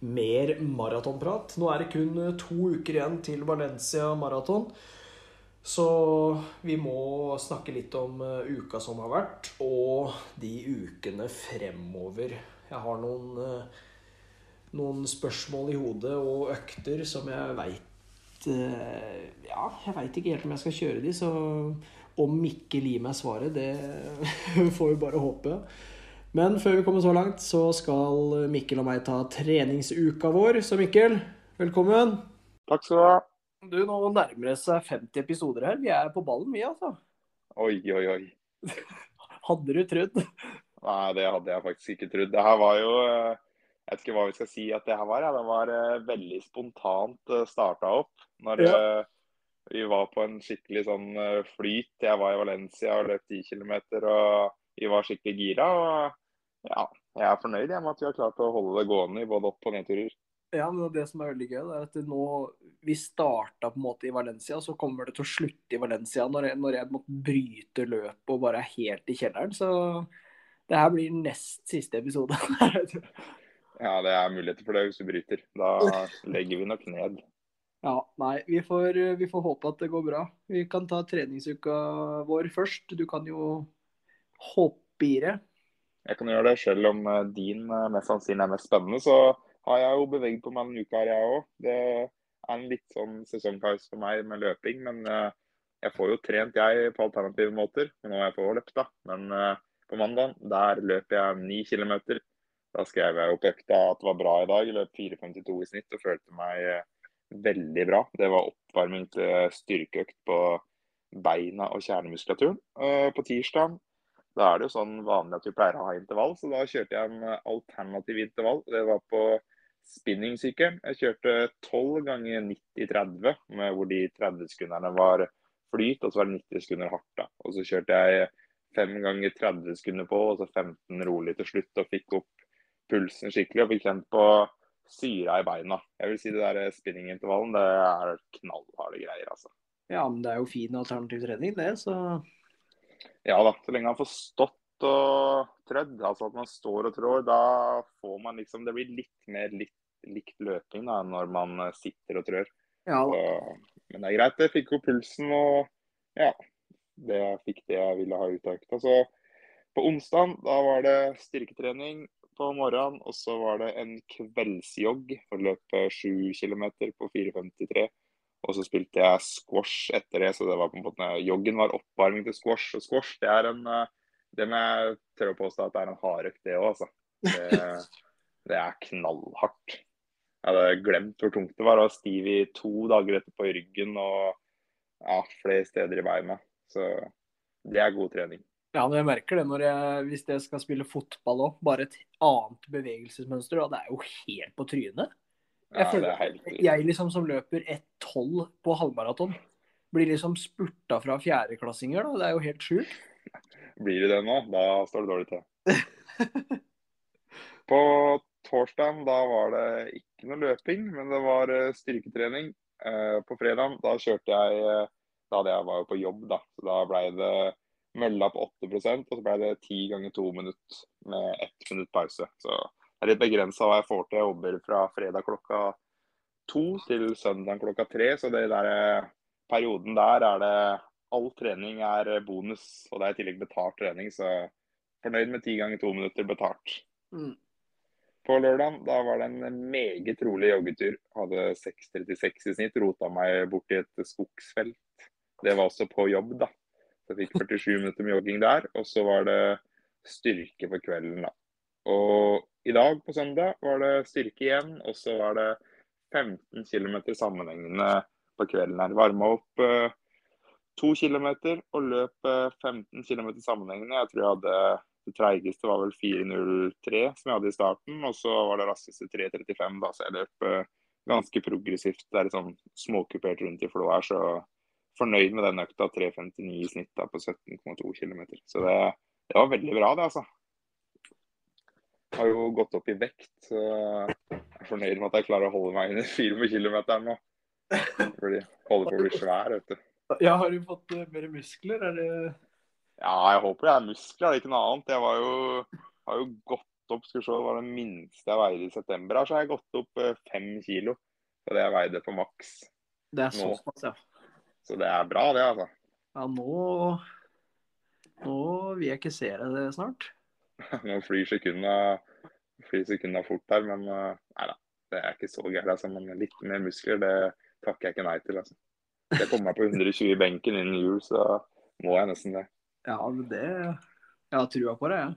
mer maratonprat. Nå er det kun to uker igjen til Valencia maraton. Så vi må snakke litt om eh, uka som har vært, og de ukene fremover. Jeg har noen, eh, noen spørsmål i hodet og økter som jeg veit Ja, jeg veit ikke helt om jeg skal kjøre de, så om Mikkel gir meg svaret, det får vi bare håpe. Men før vi kommer så langt, så skal Mikkel og meg ta treningsuka vår. Så Mikkel, velkommen. Takk skal du ha. Du, nå nærmer det seg 50 episoder her. Vi er på ballen, vi, altså. Oi, oi, oi. Hadde du trodd? Nei, det hadde jeg faktisk ikke trodd. Det her var jo eh, Jeg vet ikke hva vi skal si at det her var. Ja. Det var eh, veldig spontant eh, starta opp. Når ja. vi var på en skikkelig sånn flyt. Jeg var i Valencia og løp 10 km, og vi var skikkelig gira. Og ja, jeg er fornøyd med at vi har klart å holde det gående i både opp- og nedturer. Ja, men det som er veldig gøy, er at nå Vi starta på en måte i Valencia, så kommer det til å slutte i Valencia når jeg, når jeg måtte bryte løpet og bare er helt i kjelleren. Så det her blir nest siste episode. ja, det er muligheter for det hvis du bryter. Da legger vi nok ned. Ja, nei, vi får, vi får håpe at det går bra. Vi kan ta treningsuka vår først. Du kan jo hoppe i det. Jeg kan gjøre det, selv om eh, din eh, mest sannsynlig er mest spennende. så har jeg jo beveget på meg denne uka her, jeg òg. Det er en litt sånn sesongpause for meg med løping. Men uh, jeg får jo trent jeg på alternative måter. Og nå er jeg på løpt, da. Men på mandag der løper jeg ni km. Da skrev jeg opp økta at det var bra i dag. Jeg løp 4,52 i snitt og følte meg veldig bra. Det var oppvarming til styrkeøkt på beina og kjernemuskulaturen. på tirsdag da er det jo sånn vanlig at vi pleier å ha intervall, så da kjørte jeg en alternativ intervall. Det var på spinningsykkelen. Jeg kjørte 12 ganger 90-30, hvor de 30 sekundene var flyt, og så var det 90 sekunder hardt. da. Og så kjørte jeg 5 ganger 30 sekunder på, og så 15 rolig til slutt. Og fikk opp pulsen skikkelig og fikk kjent på syra i beina. Jeg vil si det der spinningintervallen, det er knallharde greier, altså. Ja, men det er jo fin alternativ trening, det, så Ja da. Så lenge han får stått og trødd, altså at man står og trår, da får man liksom Det blir litt mer litt, likt løping da, når man eh, sitter og trør. Ja. Så, men det er greit. Jeg fikk opp pulsen og ja, det jeg fikk det jeg ville ha ut av økta. Så på onsdag da var det styrketrening på morgenen, og så var det en kveldsjogg for å løpe 7 km på 4,53. Og så spilte jeg squash etter det, så det var på en måte joggen var oppvarming til squash. Og squash det er en uh, det må jeg tørre å påstå at det er en hardøkt, det òg, altså. Det, det, er knallhardt. Jeg hadde glemt hvor tungt det var. å stiv i to dager etterpå i ryggen og ja, flere steder i beina. Så det er god trening. Ja, men jeg merker det når jeg, hvis jeg skal spille fotball òg. Bare et annet bevegelsesmønster. Og det er jo helt på trynet. Jeg ja, føler helt... jeg liksom som løper 1,12 på halvmaraton, blir liksom spurta fra fjerdeklassinger. da, Det er jo helt sjukt. Blir det det nå, da står det dårlig til. På torsdag da var det ikke noe løping, men det var eh, styrketrening. Eh, på fredag da kjørte jeg eh, Da hadde jeg var jo på jobb, da. Så da ble det mølla på 8% og så ble det ti ganger to minutter med ett minutt pause. Så er litt begrensa hva jeg får til. Jeg jobber fra fredag klokka to til søndag klokka tre. Så den der perioden der er det all trening er bonus, og det er i tillegg betalt trening. Så fornøyd med ti ganger to minutter betalt. Mm. På lørdag da var det en meget rolig joggetur. Hadde 6,36 i snitt. Rota meg bort i et skogsfelt. Det var også på jobb, da. Så jeg fikk 47 minutter med jogging der. Og så var det styrke på kvelden, da. Og i dag på søndag var det styrke igjen. Og så var det 15 km sammenhengende på kvelden her. Varma opp eh, to kilometer og løp 15 km sammenhengende. Jeg tror jeg hadde det treigeste var vel 4.03 som jeg hadde i starten, og så var det raskeste 3.35. da, Så jeg løp uh, ganske progressivt. Det er litt sånn småkupert rundt i flå her, så fornøyd med den økta. 3.59 i snitt da, på 17,2 km. Så det, det, var veldig bra, det, altså. Har jo gått opp i vekt, så jeg er fornøyd med at jeg klarer å holde meg under 4 km nå. Fordi holder på å bli svær, vet du. Ja, Har du fått uh, mer muskler? Er det Ja, jeg håper det er muskler, det er ikke noe annet. Jeg var jo, har jo gått opp skal vi se, det var det minste jeg veide i september. her, Så har jeg gått opp uh, fem kilo på det jeg veide på maks. Det er så såpass, ja. Så det er bra, det, altså. Ja, nå Nå vil jeg ikke se deg snart. Nå flyr sekundene, flyr sekundene fort her, men uh, nei da. Det er ikke så gærent. Altså, men litt mer muskler, det takker jeg ikke nei til. altså. Jeg kommer meg på 120 i benken innen jul, så må jeg nesten det. Ja, men det Jeg har trua på det, jeg.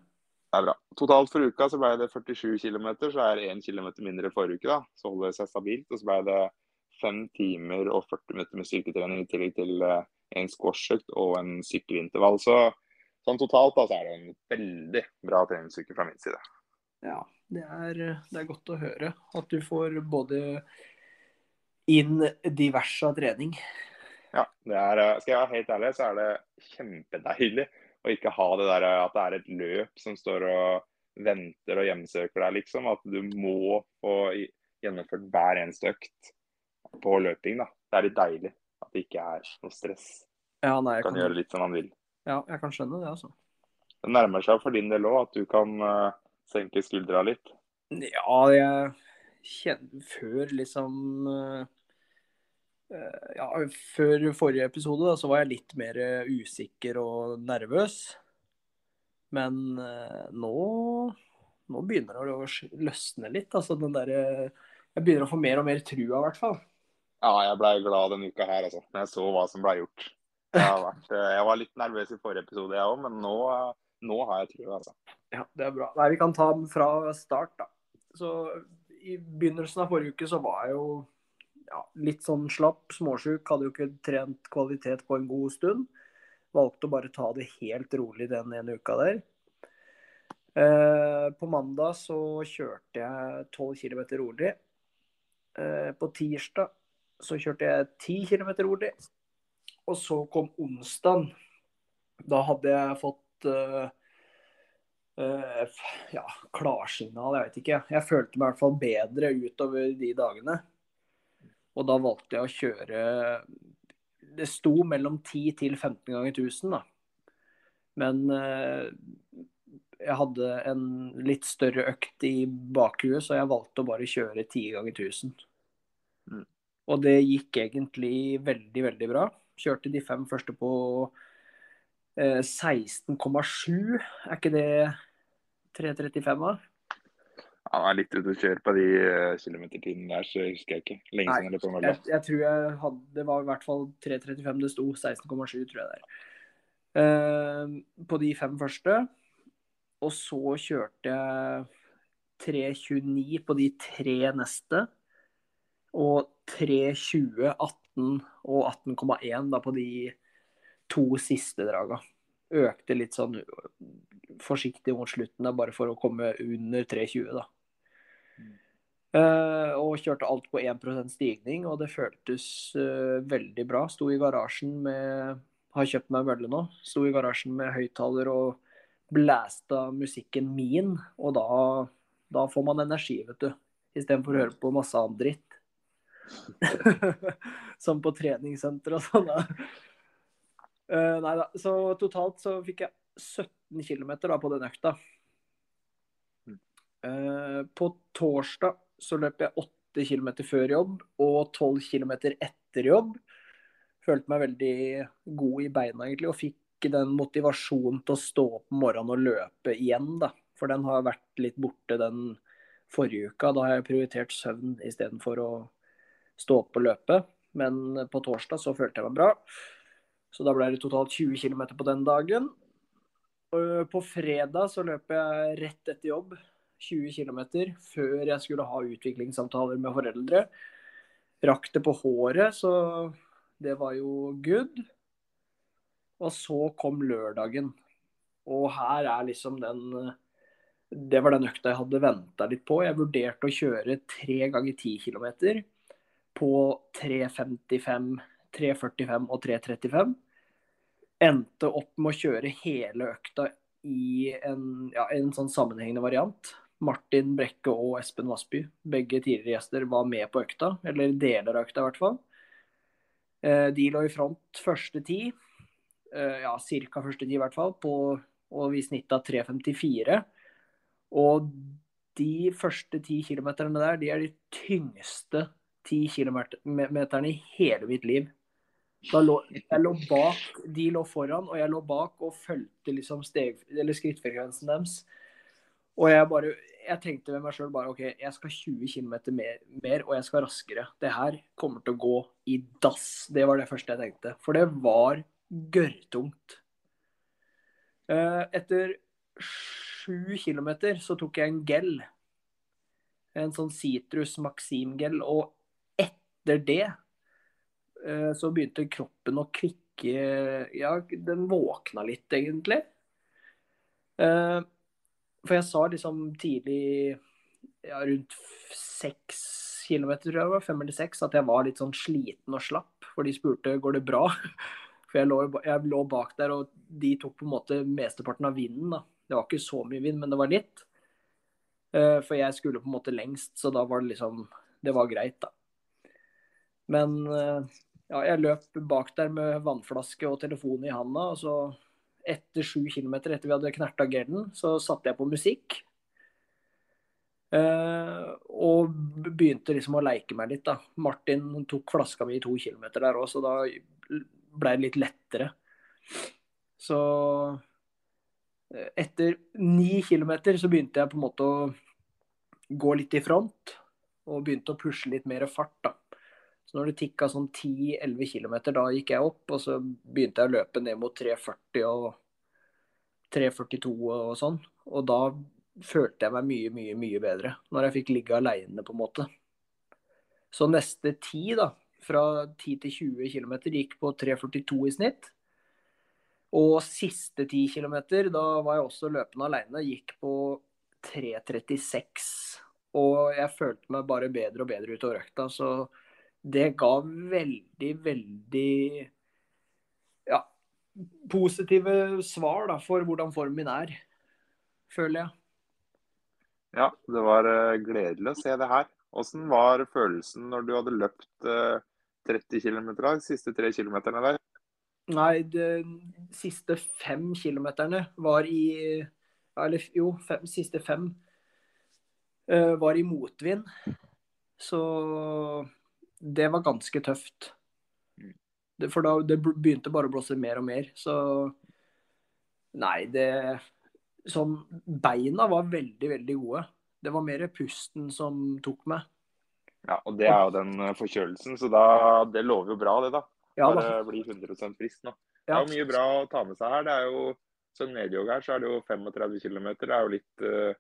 Det er bra. Totalt for uka så ble det 47 km, så er det 1 km mindre forrige uke. da. Så holder det seg stabilt. Og så ble det 5 timer og 40 minutter med styrketrening i tillegg til eh, en squashøkt og en sykkelintervall. Så sånn totalt da, så er det en veldig bra treningsuke fra min side. Ja, det er, det er godt å høre at du får både inn diverse av trening. Ja, det er, Skal jeg være helt ærlig, så er det kjempedeilig å ikke ha det der at det er et løp som står og venter og hjemsøker deg, liksom. At du må få gjennomført hver eneste økt på løping. da. Det er litt deilig at det ikke er noe stress. Ja, nei, kan kan, gjøre litt som man vil. Ja, jeg kan skjønne det, altså. Det nærmer seg for din del òg at du kan uh, senke skuldra litt. Ja, jeg kjenner Før liksom eh, Ja, før forrige episode da, så var jeg litt mer usikker og nervøs. Men uh, nå Nå begynner det å løsne litt. Altså den derre Jeg begynner å få mer og mer trua, i hvert fall. Ja, jeg blei glad denne uka her, altså. Når jeg så hva som blei gjort. Vært, eh, jeg var litt nervøs i forrige episode, jeg òg, men nå, nå har jeg trua, altså. Ja, det er bra. Nei, vi kan ta den fra start, da. Så i begynnelsen av forrige uke så var jeg jo ja, litt sånn slapp, småsjuk. Hadde jo ikke trent kvalitet på en god stund. Valgte å bare ta det helt rolig den ene uka der. Eh, på mandag så kjørte jeg 12 km rolig. Eh, på tirsdag så kjørte jeg 10 km rolig. Og så kom onsdagen. Da hadde jeg fått uh, uh, ja, klarsignal, jeg vet ikke. Jeg følte meg i hvert fall bedre utover de dagene. Og da valgte jeg å kjøre Det sto mellom 10 til 15 ganger 1000, da. Men uh, jeg hadde en litt større økt i bakhuet, så jeg valgte å bare kjøre 10 ganger 1000. Mm. Og det gikk egentlig veldig, veldig bra. Kjørte de fem første på eh, 16,7. Er ikke det 3.35 da? Han er litt ute å kjøre på de uh, kilometertidene der, så husker jeg ikke. Lenge siden jeg. Jeg, jeg tror jeg hadde Det var i hvert fall 3.35 det sto. 16,7 tror jeg det er. Eh, på de fem første. Og så kjørte jeg 3.29 på de tre neste. Og 3.20, 18 og 18,1 da på de to siste draga. Økte litt sånn forsiktig mot slutten da, bare for å komme under 3.20, da. Uh, og kjørte alt på 1% stigning, og det føltes uh, veldig bra. Sto i garasjen med Har kjøpt meg mølle nå. Sto i garasjen med høyttaler og blæsta musikken min, og da, da får man energi, vet du. Istedenfor å høre på masse annen dritt. Som på treningssenter og sånn. Eh, nei da. Så totalt så fikk jeg 17 km på den økta. Uh, på torsdag så løp jeg 8 km før jobb og 12 km etter jobb. Følte meg veldig god i beina egentlig, og fikk den motivasjonen til å stå opp om morgenen og løpe igjen. da. For den har vært litt borte den forrige uka. Da har jeg prioritert søvn istedenfor å stå opp og løpe. Men på torsdag så følte jeg meg bra. Så da ble det totalt 20 km på den dagen. På fredag så løp jeg rett etter jobb 20 km før jeg skulle ha utviklingssamtaler med foreldre. Rakk det på håret, så det var jo good. Og så kom lørdagen. Og her er liksom den Det var den økta jeg hadde venta litt på. Jeg vurderte å kjøre tre ganger 10 km på 3.55 3.45 og 3.35. Endte opp med å kjøre hele økta i en, ja, en sånn sammenhengende variant. Martin Brekke og Espen Vassby, begge tidligere gjester, var med på økta. Eller deler av økta, i hvert fall. Eh, de lå i front første ti. Eh, ja, ca. første ti, i hvert fall. På, og vi snitta 3.54. Og de første ti kilometerne der, de er de tyngste ti kilometerne i hele mitt liv. Lå, jeg lå bak, de lå foran, og jeg lå bak og fulgte liksom skrittfrekvensen deres. Og jeg bare jeg tenkte ved meg sjøl bare OK, jeg skal 20 km mer, mer, og jeg skal raskere. Det her kommer til å gå i dass. Det var det første jeg tenkte. For det var gørrtungt. Eh, etter sju kilometer så tok jeg en gel. En sånn Citrus Maxim-gel. Og etter det Eh, så begynte kroppen å kvikke Ja, den våkna litt, egentlig. Eh, for jeg sa liksom tidlig, ja, rundt seks kilometer, tror jeg var, fem eller seks, at jeg var litt sånn sliten og slapp. For de spurte går det bra. For jeg lå, jeg lå bak der, og de tok på en måte mesteparten av vinden. da. Det var ikke så mye vind, men det var litt. Eh, for jeg skulle på en måte lengst, så da var det liksom Det var greit, da. Men ja, jeg løp bak der med vannflaske og telefon i handa. og så Etter sju kilometer etter vi hadde knerta gelen, så satte jeg på musikk. Uh, og begynte liksom å leike meg litt. da. Martin tok flaska mi i to kilometer der òg, så da ble det litt lettere. Så eh, etter ni kilometer så begynte jeg på en måte å gå litt i front. Og begynte å pushe litt mer fart, da. Så når det tikka sånn 10-11 km, da gikk jeg opp, og så begynte jeg å løpe ned mot 3,40 og 3,42 og sånn. Og da følte jeg meg mye, mye, mye bedre. Når jeg fikk ligge aleine, på en måte. Så neste ti, da, fra 10 til 20 km, gikk på 3,42 i snitt. Og siste 10 km, da var jeg også løpende aleine, gikk på 3,36. Og jeg følte meg bare bedre og bedre utover økta. Så det ga veldig, veldig ja, positive svar da, for hvordan formen min er, føler jeg. Ja, det var uh, gledelig å se det her. Åssen var følelsen når du hadde løpt uh, 30 km, de siste tre kilometerne der? Nei, de siste fem kilometerne var i Eller jo, fem, siste fem uh, var i motvind. Så det var ganske tøft. Mm. Det, for da det begynte bare å blåse mer og mer. Så nei, det Sånn Beina var veldig, veldig gode. Det var mer pusten som tok meg. Ja, og det er jo den eh, forkjølelsen, så da, det lover jo bra, det, da. Ja, Bare da. bli 100 frisk nå. Det er jo mye bra å ta med seg her. Det er jo Som nedjogg her, så er det jo 35 km. Det er jo litt uh,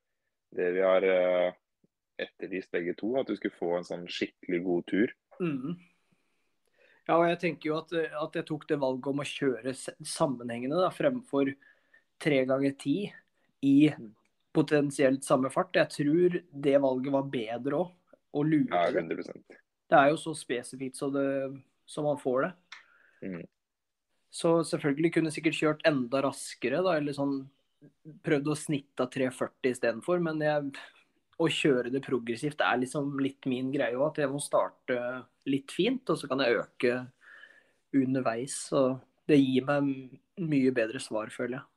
det vi har uh, etterlyst begge to. At du skulle få en sånn skikkelig god tur. Mm. Ja, og jeg tenker jo at, at, jeg tok det valget om å kjøre sammenhengende da, fremfor tre ganger ti i mm. potensielt samme fart. Jeg tror det valget var bedre òg, å lure. Ja, 100%. Det er jo så spesifikt så, det, som man får det. Mm. Så selvfølgelig kunne jeg sikkert kjørt enda raskere, da, eller sånn prøvd å snitte av 340 istedenfor, men jeg å kjøre det progressivt er liksom litt min greie òg. At jeg må starte litt fint, og så kan jeg øke underveis. Og det gir meg mye bedre svar, føler jeg.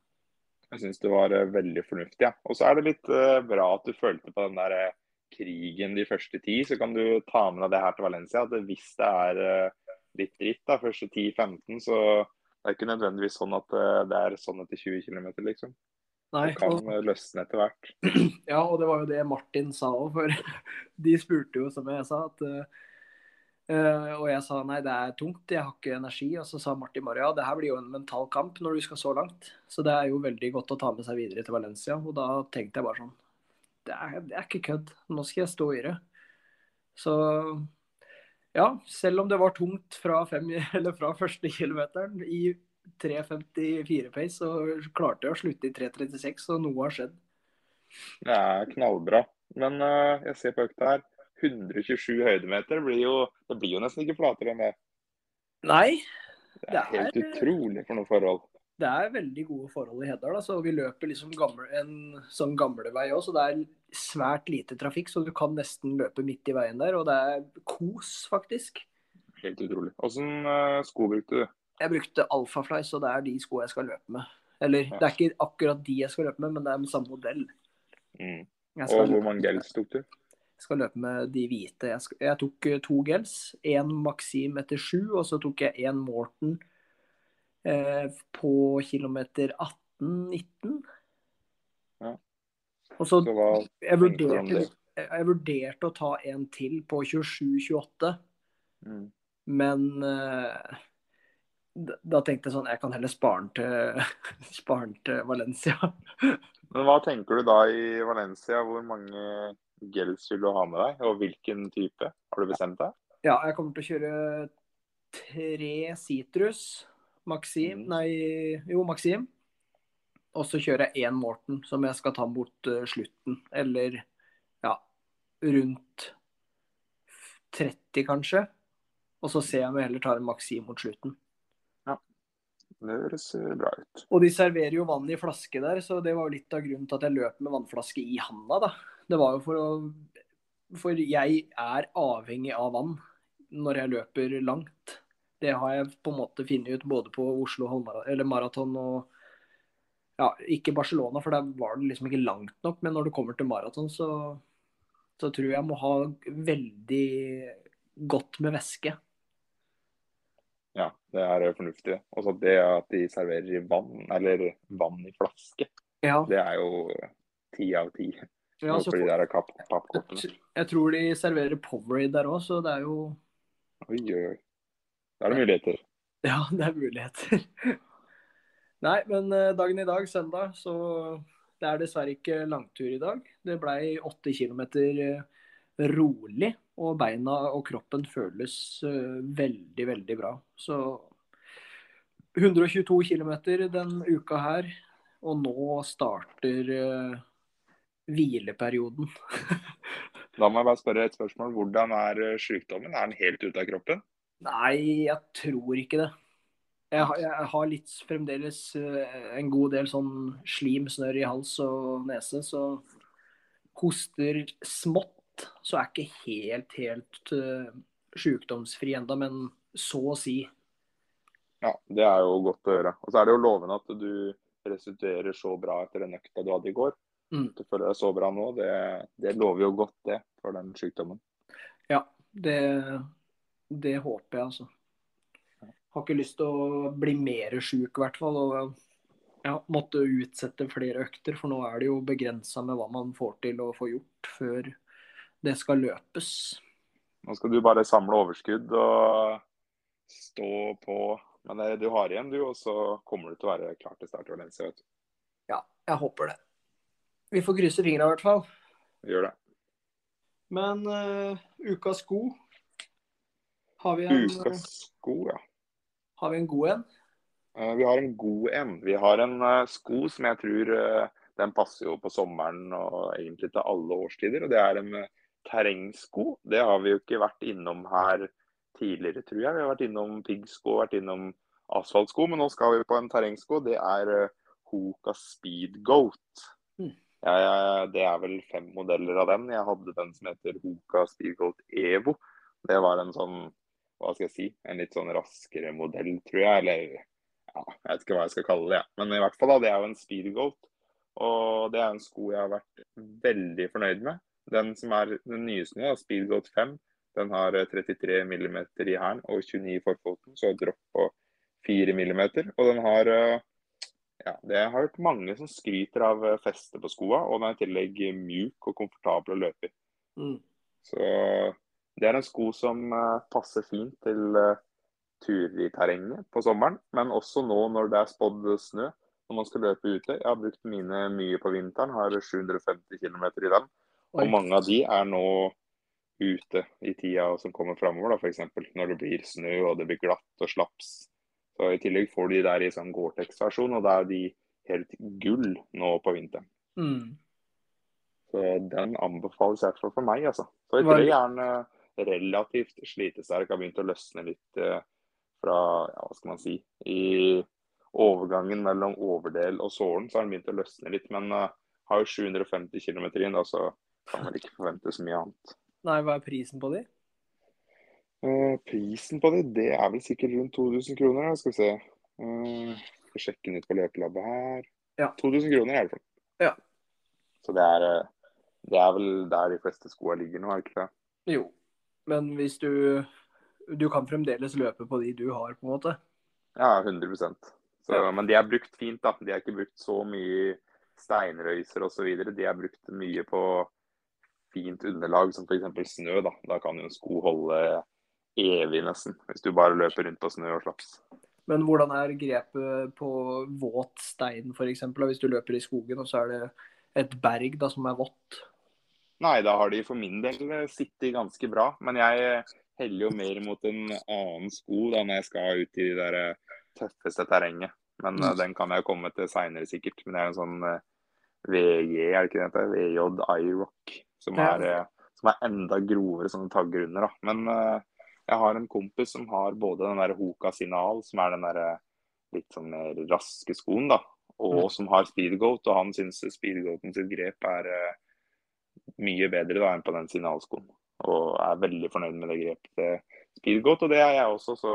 Jeg syns det var uh, veldig fornuftig. Ja. Og så er det litt uh, bra at du følte på den der uh, krigen de første ti. Så kan du ta med deg det her til Valencia. At hvis det er litt dritt da, første 10-15, så det er ikke nødvendigvis sånn at det er sånn etter 20 km, liksom. Nei, det kan og, løsne etter hvert. Ja, og det var jo det Martin sa òg, for de spurte jo, som jeg sa, at uh, Og jeg sa nei, det er tungt, jeg har ikke energi. Og så sa Martin Maria det her blir jo en mental kamp når du skal så langt. Så det er jo veldig godt å ta med seg videre til Valencia. Og da tenkte jeg bare sånn Det er, det er ikke kødd. Nå skal jeg stå i det. Så ja, selv om det var tungt fra, fem, fra første kilometeren i 3.54 pace, så klarte jeg å slutte i 3.36, så noe har skjedd. Det er knallbra. Men uh, jeg ser på økta her. 127 høydemeter blir jo Det blir jo nesten ikke flatere enn det. Nei, Det er helt Det er- utrolig for noen forhold. det er veldig gode forhold i Heddal. Så vi løper liksom gamle, en sånn gamlevei òg, så det er svært lite trafikk. Så du kan nesten løpe midt i veien der, og det er kos, faktisk. Helt utrolig. Åssen uh, sko brukte du? Jeg brukte Alphafly, så det er de skoene jeg skal løpe med. Eller det er ikke akkurat de jeg skal løpe med, men det er med samme modell. Mm. Og hvor mange gels tok du? Jeg skal løpe med de hvite. Jeg, skal, jeg tok eh, to gels. Én Maxim etter sju, og så tok jeg én Morten eh, på kilometer 18-19. Ja. Og så Så hva jeg vurderte, jeg vurderte å ta en til på 27-28, Mm. men eh, da, tenkte jeg sånn Jeg kan heller spare den til, til Valencia. Men hva tenker du da i Valencia? Hvor mange gels vil du ha med deg, og hvilken type? Har du bestemt deg? Ja, jeg kommer til å kjøre tre Citrus. Maxim Mhm. Nei, jo, Maxim. Og så kjører jeg én Morten, som jeg skal ta mot eh, slutten. Eller ja, rundt 30, kanskje. Og så ser jeg om jeg heller tar en Maxim mot slutten. Det høres eh, bra ut. Og de serverer jo vann i flaske der, så det var jo litt av grunnen til at jeg løp med vannflaske i handa, da. Det var jo for å For jeg er avhengig av vann når jeg løper langt. Det har jeg på en måte funnet ut både på Oslo maraton og Ja, ikke Barcelona, for der var det liksom ikke langt nok, men når du kommer til maraton, så, så tror jeg jeg må ha veldig godt med væske. Ja, det er eh, fornuftig. Og så det at de serverer i vann, eller vann i flaske, Ja, det er jo ti av ti. ja altså, de der kapp, pappkortene. Jeg tror de serverer Powerade der òg, så det er jo Oi, oi, oi. Da er det muligheter. Ja, det er muligheter. Nei, men eh, dagen i dag, søndag, så det er dessverre ikke langtur i dag. Det blei åtte kilometer eh, rolig, og beina og kroppen føles eh, veldig, veldig bra. Så 122 kilometer den uka her, og nå starter eh, hvileperioden. Da må jeg bare spørre et spørsmål. Hvordan er eh, sykdommen? Er den helt ute av kroppen? Nei, jeg tror ikke det. Jeg, har- jeg har litt fremdeles en god del sånn slim, snørr i hals og nese, så hoster smått, så er ikke helt, helt uh, sykdomsfri enda, men så å si. Ja, det er jo godt å høre. Og så er det jo lovende at du restituerer så bra etter den økta du hadde i går. Mm. At du føler deg så bra nå, det, det lover jo godt det for den sykdommen. Ja, det, det håper jeg, altså. Har ikke lyst til å bli mer sjuk, i hvert fall. Og ja, måtte utsette flere økter, for nå er det jo begrensa med hva man får til å få gjort før det skal løpes. Nå skal du bare samle overskudd og stå på med det du har igjen, du, og så kommer du til å være klar til start i Valencia. vet du. Ja, jeg håper det. Vi får krysse fingra i hvert fall. Gjør det. Men uh, ukas sko har vi en, Ukas sko, ja. har vi en god en? Uh, Vi har en god en. Vi har en uh, sko som jeg tror eh, den passer jo på sommeren og egentlig til alle årstider. og Det er en eh, terrengsko. Det har vi jo ikke vært innom her tidligere, tror jeg. Vi har vært innom piggsko, vært innom asfaltsko, men nå skal vi på en terrengsko. Det er eh, Hoka Speed Goat. Mm. Ja, ja, det er vel fem modeller av den. Jeg hadde den som heter Hoka Speed Goat Evo. Det var en sånn, hva skal jeg si, en litt sånn raskere modell, tror jeg. Eller ja, jeg vet ikke hva jeg skal kalle det. Ja. Men i hvert fall da, det er jo en Speedgoat. Og det er en sko jeg har vært veldig fornøyd med. Den som er den nyeste nå, Speedgoat 5, den har eh, 33 mm i hælen og 29 i forfoten, så dropp på 4 mm. Og den har eh, ja, det har hørt mange som skryter av eh, festet på skoa, og den er i tillegg mjuk og komfortabel å løpe i. Mm. Så det er en sko som eh, passer fint til eh, turer i terrenget på sommeren, men også nå når det er spådd snø når man skal løpe ute. Jeg har brukt mine mye på vinteren, har 750 km i dem. Og mange av de er nå ute i tida som kommer framover, f.eks. når det blir snø og det blir glatt og slaps. Så I tillegg får de der i sånn Gore-Tex-versjon, og da er de helt gull nå på vinteren. Mm. Så den anbefales i hvert fall for meg, altså. Så jeg den eh, relativt slitesterk. Har begynt å løsne litt eh, fra ja, hva skal man si, i overgangen mellom overdel og sålen, så har den begynt å løsne litt. Men uh, har jo 750 km inn, da, så kan man ikke forvente så mye annet. Nei, hva er prisen på de? Uh, prisen på de, det er vel sikkert rundt 2000 kroner. Da. Skal vi se. Uh, skal sjekke den ut på løpelabbet her. Ja. 2000 kroner i hvert fall. Ja. Så det er, det er vel der de fleste skoene ligger nå, er det ikke det? Jo, men hvis du Du kan fremdeles løpe på de du har, på en måte? Ja, 100% så, Ja. Men de er brukt fint, da. De er ikke brukt så mye steinrøyser osv. De er brukt mye på fint underlag, som f.eks. snø. Da Da kan jo en sko holde evig, nesten. Hvis du bare løper rundt på snø og slaps. Men hvordan er grepet på våt stein, f.eks.? Hvis du løper i skogen, og så er det et berg da, som er vått? Nei, da har de for min del eh, sittet ganske bra. Men jeg eh, heller jo mer mot en annen sko da når jeg skal ut i det der eh, tøffeste terrenget. Men Mm. den kan jeg komme til seinere sikkert. Men det er en sånn VJ, VG, er det ikke det heter? VJ iRock. Som, er, eh, som er enda grovere sånne tagger under. da. Men uh, jeg har en kompis som har både den der Hoka Sinal, som er den der eh, litt sånn mer raske skoen, da. Og Mm. som har Speedgoat, og han syns Speedgoaten sitt grep er uh, mye bedre da enn på den signalskoen. Og er veldig fornøyd med det grepet til Speedgoat, og det er jeg også. Så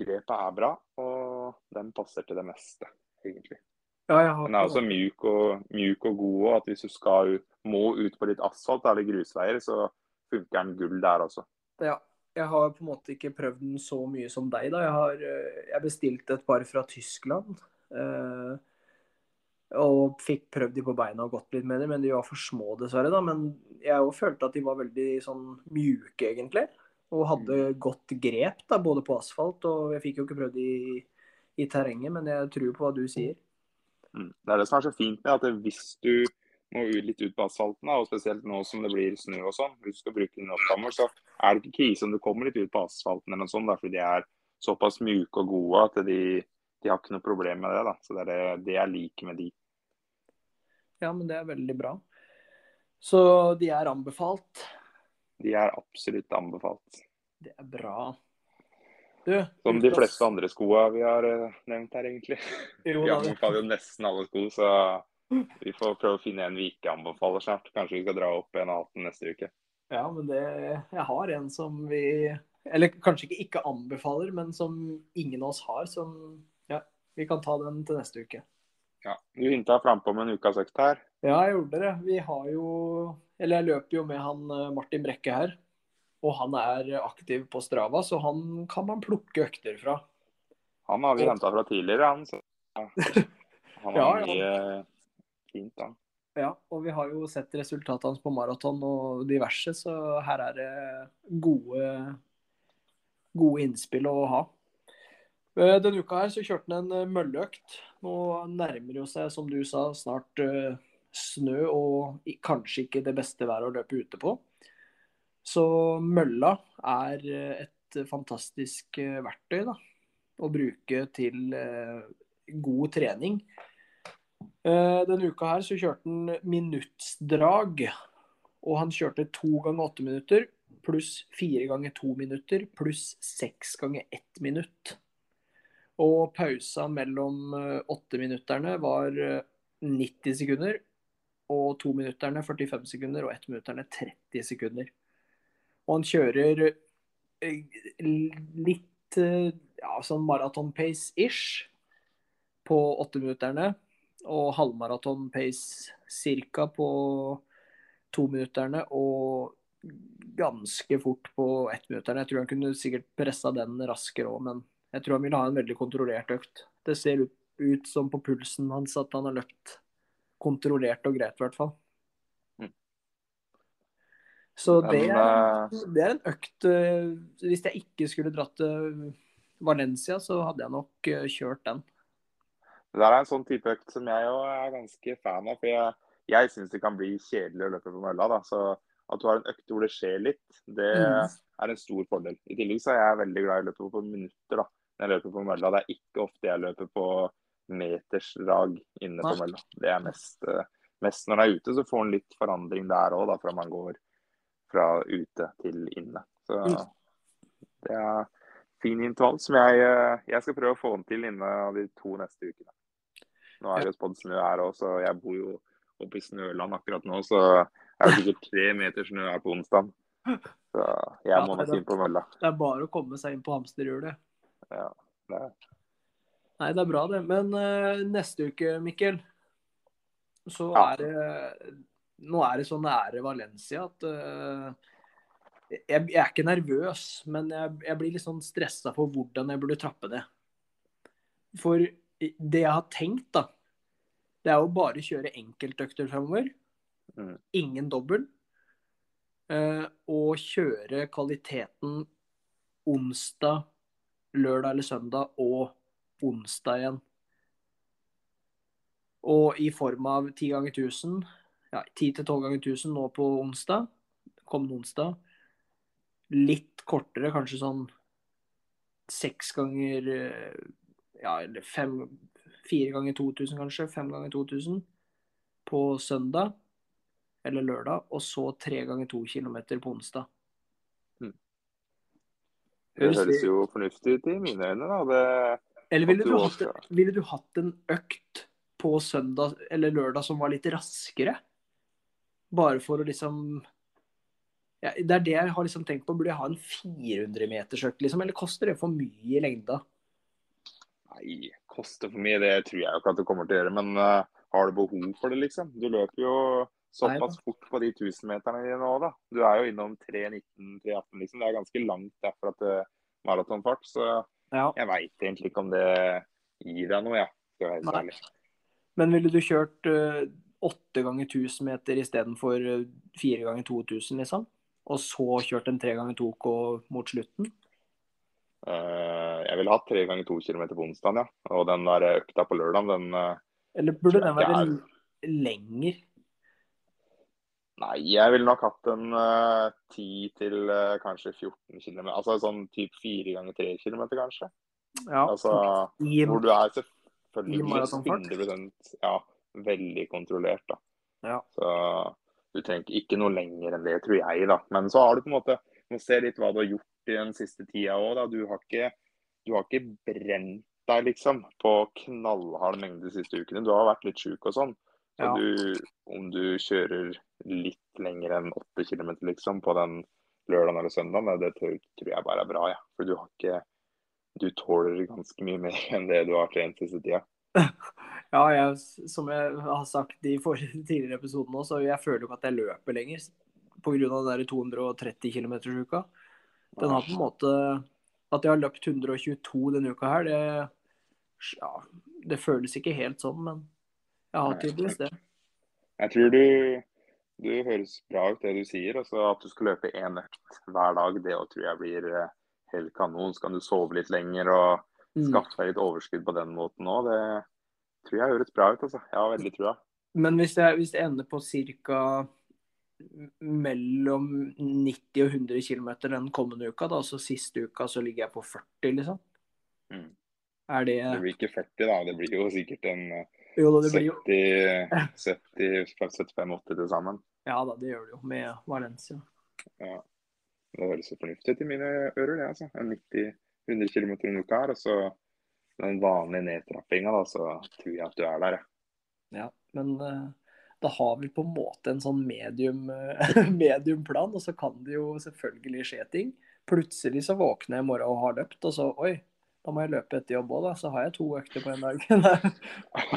grepet er bra, og den passer til det meste, egentlig. Ja, Den er også mjuk og, mjuk og god Og At hvis du skal må ut på litt asfalt eller grusveier, så funker den gull der også. Ja. Jeg har på en måte ikke prøvd den så mye som deg. da. Jeg har eh, jeg bestilte et par fra Tyskland. eh, og fikk prøvd de på beina og gått litt med dem, men de var for små, dessverre. da. Men jeg følte at de var veldig sånn mjuke, egentlig. Og hadde godt grep, da, både på asfalt og Jeg fikk jo ikke prøvd de i, i terrenget, men jeg tror på hva du sier. Mm. Det er det som er så fint med at hvis du må ut litt ut på asfalten, og spesielt nå som det blir snø og sånn, hvis du skal bruke opp så er det ikke krise om du kommer litt ut på asfalten eller noe sånt, fordi de er såpass mjuke og gode at de, de har ikke noe problem med det. da. Så det er det, det jeg liker med de. Ja, men det er veldig bra. Så de er anbefalt. De er absolutt anbefalt. Det er bra. Du, Som de fleste andre skoene vi har eh, nevnt her, egentlig. Jo, Vi anbefaler jo nesten alle sko, så vi får prøve å finne en vi ikke anbefaler snart. Kanskje vi skal dra opp en og hatten neste uke. Ja, men det Jeg har en som vi Eller kanskje ikke ikke anbefaler, men som ingen av oss har. Som Ja, vi kan ta den til neste uke. Ja, Du hinta frampå med en ukas økt her. Ja, jeg gjorde det. Vi har jo Eller jeg løper jo med han eh, Martin Brekke her. Og han er aktiv på Strava, så han kan man plukke økter fra. Han har vi henta fra tidligere, han. Så han har Ja, ja. mye fint, da. Ja, og vi har jo sett resultatet hans på maraton og diverse, så her er det gode, gode innspill å ha. Eh, Denne uka her så kjørte han en eh, mølleøkt. Nå nærmer det jo seg, som du sa, snart eh, snø og kanskje ikke det beste været å løpe ute på. Så mølla er eh, et fantastisk eh, verktøy da, å bruke til eh, god trening. Denne uka her så kjørte han minuttsdrag. Og han kjørte to ganger åtte minutter pluss fire ganger to minutter pluss seks ganger ett minutt. Og pausa mellom åtteminutterne var eh, 90 sekunder. Og tominutterne 45 sekunder, og ettminutterne 30 sekunder. Og han kjører eh, litt eh, ja, sånn maraton-pace-ish på åtteminutterne og halvmaraton-pace cirka på tominutterne og ganske fort på ettminutterne. Jeg tror han kunne sikkert pressa den raskere òg, men jeg tror han vil ha en veldig kontrollert økt. Det ser ut, ut som på pulsen hans at han har løpt kontrollert og greit, i hvert fall. Så det er, det er en økt eh, Hvis jeg ikke skulle dratt til Valencia, så hadde jeg nok eh, kjørt den. Det der er en sånn type økt som jeg òg er ganske fan av. For jeg, jeg syns det kan bli kjedelig å løpe på mølla. da, så at du har en økt hvor det skjer litt, det Mm. er en stor fordel. I tillegg så er jeg veldig glad i å løpe på minutter. da, når jeg løper på mølla. Det er ikke ofte jeg løper på metersdrag inne på mølla. Det er mest, eh, mest når jeg er ute, så får en litt forandring der òg, fra man går fra ute til inne. Så Mm. det er fin intervall som jeg, eh, jeg skal prøve å få den til innen de to neste ukene. Nå er det jo spådd snø her òg, så jeg bor jo oppe i Snøland akkurat nå. Så er det sikkert tre meter snø her på onsdag. Så jeg må nok inn på mølla. Det er bare å komme seg inn på hamsterhjulet. Ja, det er. Nei, det er bra, det. Men uh, neste uke, Mikkel, så Ja. er det Nå er det så nære Valencia at uh, jeg, jeg er ikke nervøs, men jeg, jeg blir litt sånn stressa for hvordan jeg burde trappe det. For det jeg har tenkt, da, det er jo bare å kjøre enkeltøkter fremover. Mm. Ingen dobbel. Uh, og kjøre kvaliteten onsdag, lørdag eller søndag og onsdag igjen. Og i form av 10 ganger 1000, ja, 10-12 ganger 1000 nå på onsdag, kommende onsdag. Litt kortere, kanskje sånn seks ganger eh, Ja, eller fem Fire ganger 2000, kanskje. Fem ganger 2000 på søndag eller lørdag. Og så tre ganger to kilometer på onsdag. Mm. Det Høres jo fornuftig ut i mine øyne, da. Det, Eller ville du, du hatt, ville du hatt en økt på søndag eller lørdag som var litt raskere? Bare for å liksom ja, Det er det jeg har liksom tenkt på. Burde jeg ha en 400-metersøkt, liksom? Eller koster det for mye i lengda? nei, koster for mye, det tror jeg jo ikke at det kommer til å gjøre. Men uh, har du behov for det, liksom? Du løper jo såpass Nei, fort på de 1000-meterne dine òg, da. Du er jo innom 3.19-3.18, liksom. Det er ganske langt derfra til maratonfart. Så Ja. jeg veit egentlig ikke om det gir deg noe, jeg. Ja. Men ville du kjørt eh, åtte ganger 1000 meter istedenfor uh, fire ganger 2000, liksom? Og så kjørt en tre ganger 2K mot slutten? Eh, jeg ville hatt tre ganger to kilometer på onsdag, ja. Og den der økta på lørdag, den eh, Eller burde den være er... lenger? Nei, jeg ville nok hatt en 10 til uh, kanskje 14 km. Altså sånn typ 4 ganger 3 km, kanskje. Ja. Altså, I, hvor du er selvfølgelig maratonfart? 100 ja, veldig kontrollert. da. Ja. Så du trenger ikke noe lenger enn det, tror jeg. da. Men så har du på en måte må se litt hva du har gjort i den siste tida òg. Du, har ikke- du har ikke brent deg liksom på knallhard mengde de siste ukene. Du har vært litt sjuk og sånn. Så Ja. du, om du kjører litt lenger enn 8 km liksom, på den lørdagen eller søndagen, det tror, tror jeg bare er bra. Ja. For du har ikke Du tåler ganske mye mer enn det du har trent siste tida. Ja, jeg, som jeg har sagt i tidligere episoden også, så jeg føler jo ikke at jeg løper lenger pga. den der 230 km-uka. Den har på en måte At jeg har løpt 122 denne uka her, det Ja, det føles ikke helt sånn, men jeg har tydeligvis det. Jeg tror du, du høres bra ut det du sier. Altså at du skal løpe én økt hver dag, det også tror jeg blir eh, helt kanon. Så kan du sove litt lenger og Mm. skaffe deg litt overskudd på den måten òg. Det tror jeg høres bra ut. altså. Jeg har veldig trua. Men hvis jeg, hvis det ender på ca. mellom 90 og 100 km den kommende uka, da, så siste uka så ligger jeg på 40, liksom. Mm. Er det Det blir ikke 40, da. Det blir jo sikkert en eh, Jo da, det blir jo 70, 75-80 til sammen. Ja da, det gjør det jo med Valencia. Ja. Det høres jo fornuftig ut i mine ører, det. altså. En 90-100 km en uke her. Og så den vanlige nedtrappinga, da, så tror jeg at du er der. jeg. Ja, men eh, da har vi på en måte en sånn medium, medium plan, og så kan det jo selvfølgelig skje ting. Plutselig så våkner jeg i morgen og har løpt, og så oi, da må jeg løpe etter jobb òg, da. Så har jeg to økter på en dag.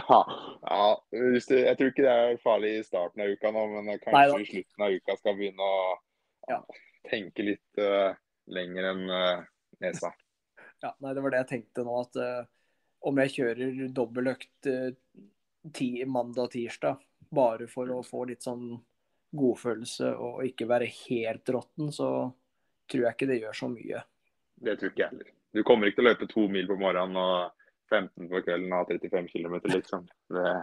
ja, Jeg tror ikke det er farlig i starten av uka nå, men kanskje i slutten av uka skal begynne å Ja. tenke litt uh, lenger enn uh, nesa. Ja, nei, det var det jeg tenkte nå, at uh, om jeg kjører dobbeltøkt uh, mandag og tirsdag, bare for å få litt sånn godfølelse og ikke være helt råtten, så tror jeg ikke det gjør så mye. Det tror ikke jeg heller. Du kommer ikke til å løpe to mil på morgenen og 15 på kvelden og ha 35 km, liksom. Det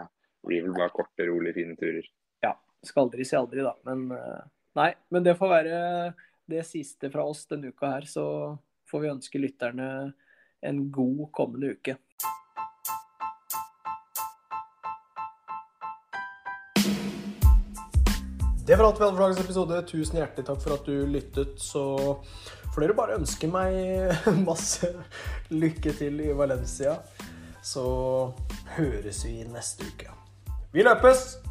blir vel bare korte, rolig, fine turer. Ja, skal aldri si aldri, da. Men eh, nei, men det får være det siste fra oss denne uka her. Så får vi ønske lytterne en god kommende uke. Det var alt vi hadde for dagens episode. Tusen hjertelig takk for at du lyttet. Så får dere bare ønske meg masse lykke til i Valencia. Så høres vi neste uke. Vi løpes!